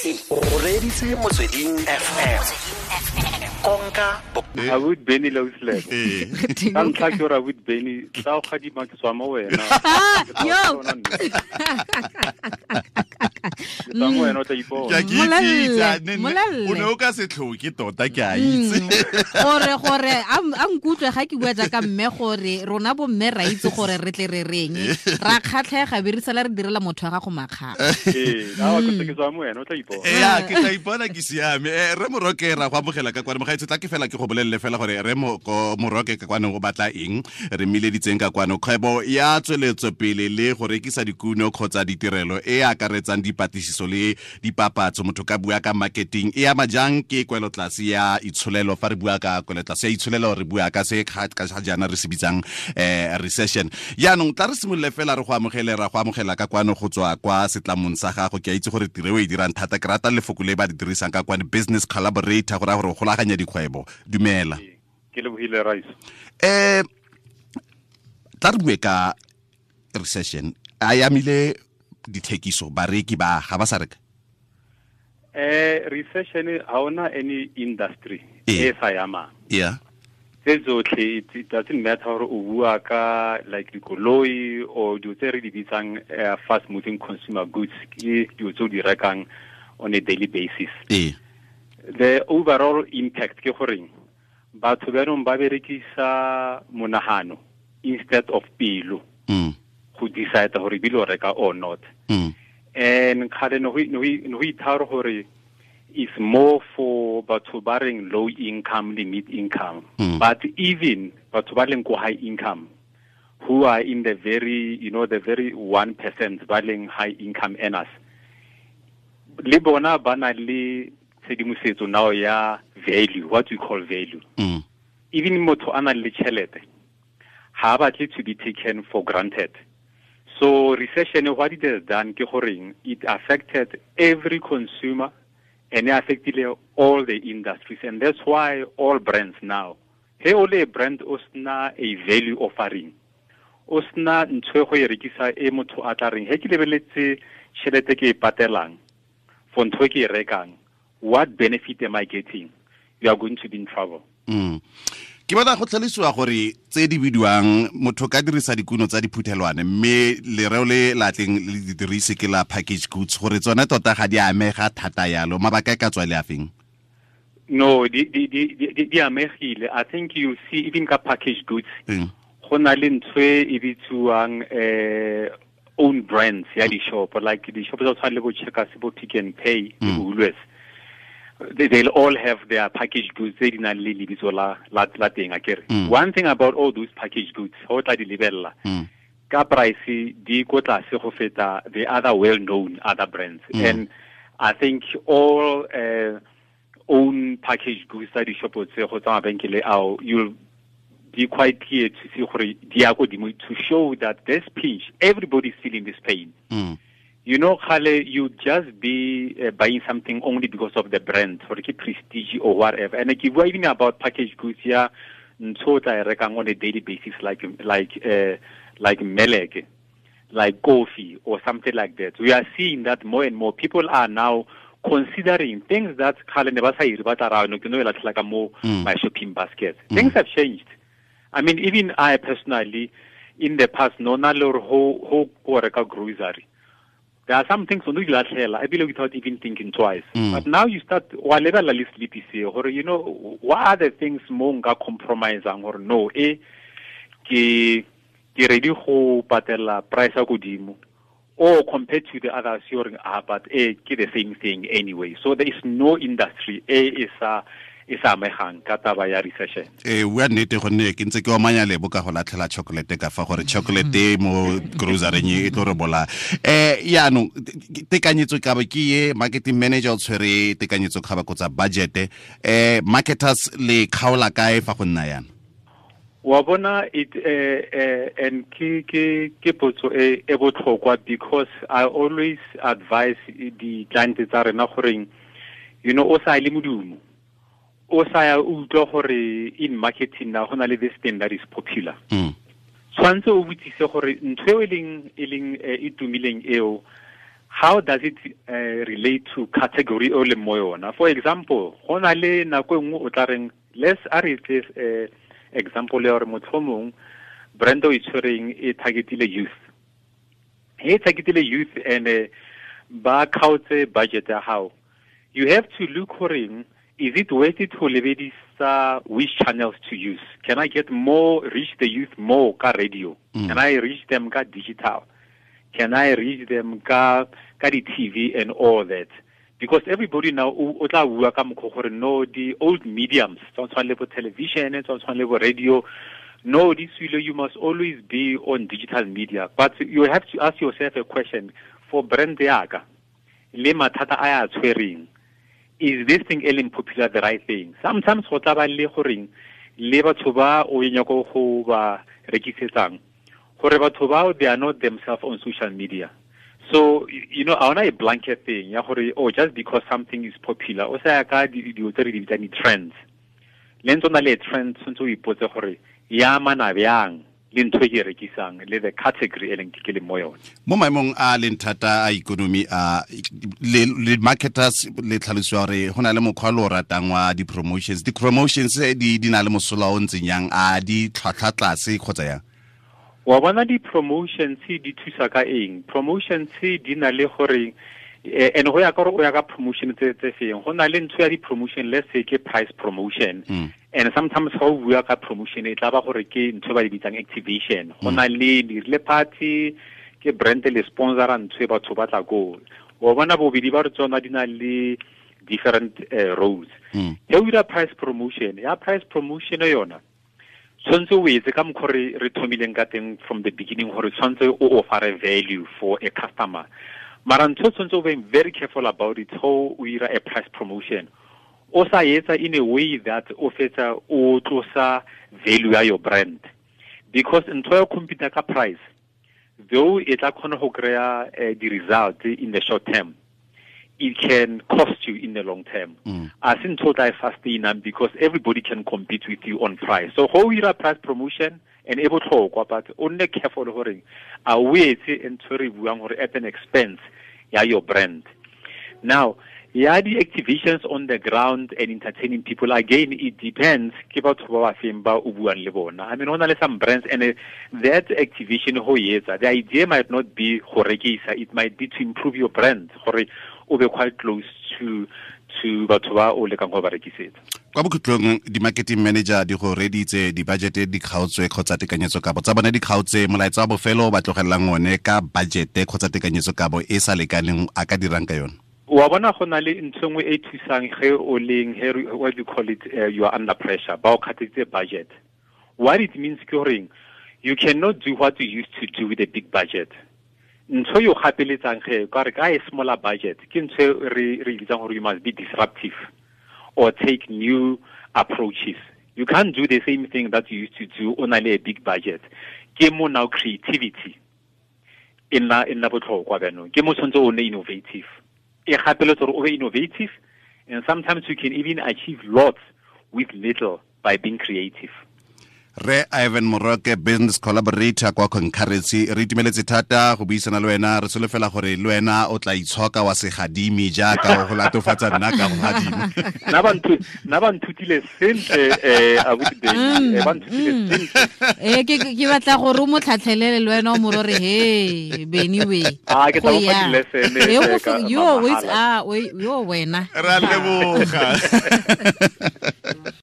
itse o reditse motsweding fm konka abut benny losland ee ka ntlha ke gore abut benny tla o gadima ke tswa mo wena. Yo. Ke tswa mo wena o tla o ne o ka setlhoke tota ke a itse. Gore gore a nkutlwe ga ke bua jaaka mme gore rona bo mme ra itse gore re tle re reng. Ra kgatlhega be re sala re direla motho wa gago makgaga ee ke o tla ipona. Ke tla ipona ke siame. Re moroke ra go amogela ka kwane mogaetse tla ke fela ke go bolelele fela gore re moroke ka kwane go batla eng. Re mmileditseng ka kwane kgwebo ya tsweletso pele le go rekisa dikuno kgotsa ditirelo e akaretsang dipatlisiso le dipapatso. Motho ka bua ka marketing e ama jang ke kwelotlase ya itsholelo? Fa re bua ka kwelotlase ya itsholelo re bua ka se ka jaana re se bitsang eh, recession. Yaanong tla re simolole fela re go amogele ra go amogela ka kwano go tswa kwa setlamong sa gago. Ke a itse gore tiro e dirang thata. Ke rata lefoko le ba di dirisang ka kwane business collaborator go raya gore golaganya dikgwebo. Dumela. Ke lebogile rice. Um tla re bue ka recession. A yamile dithekiso bareki ba ga ba sa reka? Eh recession ha ona any industry e sa yamang. Yeah. Tse tsotlhe it doesn't matter gore o bua ka like dikoloi or dilo tse re di bitsang eh, fast moving consumer goods ke dilo tse o di rekang on a daily basis. The overall impact ke goreng batho bjanong ba berekisa monagano instead of pelo. Mm. Go decide gore bile o reka or not Mm. and go ne go- ne go ithara gore is more for batho ba reng low income le mid income Mm. but even batho ba leng ko high income who are in the very you know the very 1% ba leng high income earners le bona ba na le tshedimosetso now ya value what we call value Mm. even motho a nang le tšhelete ha a batle to be taken for granted so recession what it has done it affected every consumer and it affected all the industries. And that's why all brands now he o le brand o sna a value offering. O sna ntho go e rekisa e motho a tla reng he ke lebeletse tšhelete ke e patelang for ntho ke e rekang what benefit am i getting? You are going to be in trouble. Mm. Ke batla go tlhalosiwa gore tse di bidiwang motho ka dirisa dikuno tsa diphuthelwane mme lereo le latleng le di dirise ke la package goods gore tsone tota ga di amega thata yalo mabaka e ka tswa le a feng No, di di di di amegile. I think you see even ka package goods Mm. go na le ntho e bitsiwang eh own brands ya di shop like di shop tsa tshwana le bo Checkers bo Pick and Pay le bo Woolworths. They, they'll all have their package goods tse di nang le lebitso la la teng akere. Mm. One thing about all those package goods, ho tla di lebella Mm. ka price di ko tlase go feta the other well known other brands Mm. and i think all uh, own package goods tsa di-shopo tse go tsa mabenkele ao you'll be quite clear to see gore di ya ko dimo to show that this pinch everybody's feeling this pain Mm. You know Khale, you just be uh, buying something only because of the brand or ke prestige or whatever. And like, we're even about package goods yeah ntho o tla e on a daily basis like like uh, like melek like coffee or something like that. We are seeing that more and more. People are now considering things that Khale ne ba sa ire ba tla ra no ke no e latlhela ka mo Mm. my shopping basket. Things have changed. I mean even i personally in the past no na le gore ho ho ko reka grocery there are some things o no di latlhela ebile without even thinking twice. Mm. but now you start wa lebella le sleepy se gore you know what are the things mo nka compromisang gore no e ke ke ready go patela price ya godimo. Or compared to the others you're ah but eh ke the same thing anyway. So there is no industry e e sa e sa amegang ka taba ya recession e bua nnete gonne ke ntse ke omanya lebo ka go latlhela chocolate ka fa gore chocolate mo groceryng e tlo re bola um yaanong te- tekanyetso ka ba ke ye marketing manager o tshwere tekanyetso kgaba kgotsa budget um marketers le kgaola kae fa go nna yana wa bona it eh eh and ke ke ke potso e e botlhokwa because i always advise di client tsa rena goreng you know o sa le modumo o sa ya utlwa gore in marketing na go na le this thing that is popular. Mm. tshwantse o botsise gore ntho e leng e leng eh, e tumileng eo how does it uh, relate to category o le mo yona? For example go na le nako nngwe o tla reng let's a re etse uh, example ya gore motho mongwe brand o e tshwereng e targetile youth. E targetile youth and uh, ba kgaotse budget ya gago you have to look goreng is it worth it to lebedisa which channels to use? Can i get more reach the youth more ka radio? Mm. can i reach them ka digital? Can i reach them ka ka di tv and all that? Because everybody now o tla bua ka mokgwa no the old mediums tsa tshwana le television tsa tshwana le bo radio no this will you must always be on digital media. But you have to ask yourself a question for brand yaka le mathata a ya tshwereng is this thing e leng popular the right thing? Sometimes go tla ba le goreng le batho ba o nyako go ba rekisetsang? Gore batho bao they are not themselves on social media. So you know a ona a blanket thing ya gore oh just because something is popular o sa ya ka di- dilo tse re di bitsang di-trends. Le ntse o na le trend tshwanetse o ipotse gore ya amana le ntho e ke e rekisang le the category e leng ke le mo yone mo maemong a leng thata a ikonomi a le le marketers le tlhalosiwa gore go na le mokgwa le o ratang wa di-promotions. Di-promotions di di na le mosola o ntseng yang a di tlhwatlhwa tlase kgotsa yang? Wa bona di-promotions di thusa ka eng? Promotions di na le gore eh, and go ya ka gore o ya ka promotion tse tse feng? Go na le ntho ya di-promotion let's say ke price promotion. Mm. And sometimes ga o bua ka promotion e tla ba gore ke ntho e ba bitsang activation go na le dirile party ke brand le sponsora ntho e batho ba tla go wa bona bobedi ba re tsona di na le different uh, roles. Mm. ge o dira price promotion ya price promotion yona tshwanetse o etse ka mokgwa re re thomileng ka teng from the beginning gore tshwanetse o offere value for a customer. Mara ntho o tshwanetse o being very careful about it ho o ira a price promotion o sa etsa in a way that o fetsa o tlosa value ya your brand. Because ntho ya computer ka price though e tla kgona go kry-a uh, di-result in the short term it can cost you in the long term. Mm. a se ntho o tla e sustainang because everybody can compete with you on price. So go o ira price promotion and e botlhokwa but o nne careful gore a o etse ntho re buang gore at an expense ya your brand. Now ya di-activations on the ground and entertaining people again it depends ke batho ba ba feng ba o buang le bona. I mean go na le some brands and uh, that activation go etsa the idea might not be go rekisa it might be to improve your brand gore o be quite close to to batho ba o lekang go ba rekisetsa. Kwa bokhutlong di-marketing manager di go reditse di-budgete di kgaotswe kgotsa tekanyetso kabo tsa bone di kgaotse molaetsa wa bofelo ba tlogelelang one ka budgete kgotsa tekanyetso kabo e sa lekaneng a ka dirang ka yone wa bona go na le ntho nngwe e thusang ge o leng he what you call it uh, you are under pressure ba o kgatetse budget. What it means goreng you cannot do what you used to do with a big budget. Ntho yo gapeletsang ge ka re ka a smaller budget ke ntho re re bitsang gore you must be disruptive or take new approaches. You can't do the same thing that you used to do on a big budget. Ke mo now creativity. E nna botlhokwa bjanong ke mo tshwanetse o nne innovative e gapeletsa gore o innovative and sometimes you can even achieve lots with little by being creative re ivan moroke business collaborator kwa concurrency. Re itumeletse thata go buisana le wena re solofela gore le wena o tla itshoka wa segadimi jaaka go latofatsa nna ka bogadimo nna ba nthu- nna ba nthutile sentle um abuti Beny. Eh, ba nthutile sentle. Ee ke ke batla gore o mo tlhatlhelele le wena o morore he beny we Ah, ke tla Go mo fa ya. di-lesson, Eh, eh, go ka fe- yo Mama wait Hala. ah we- yo wena. Ra leboga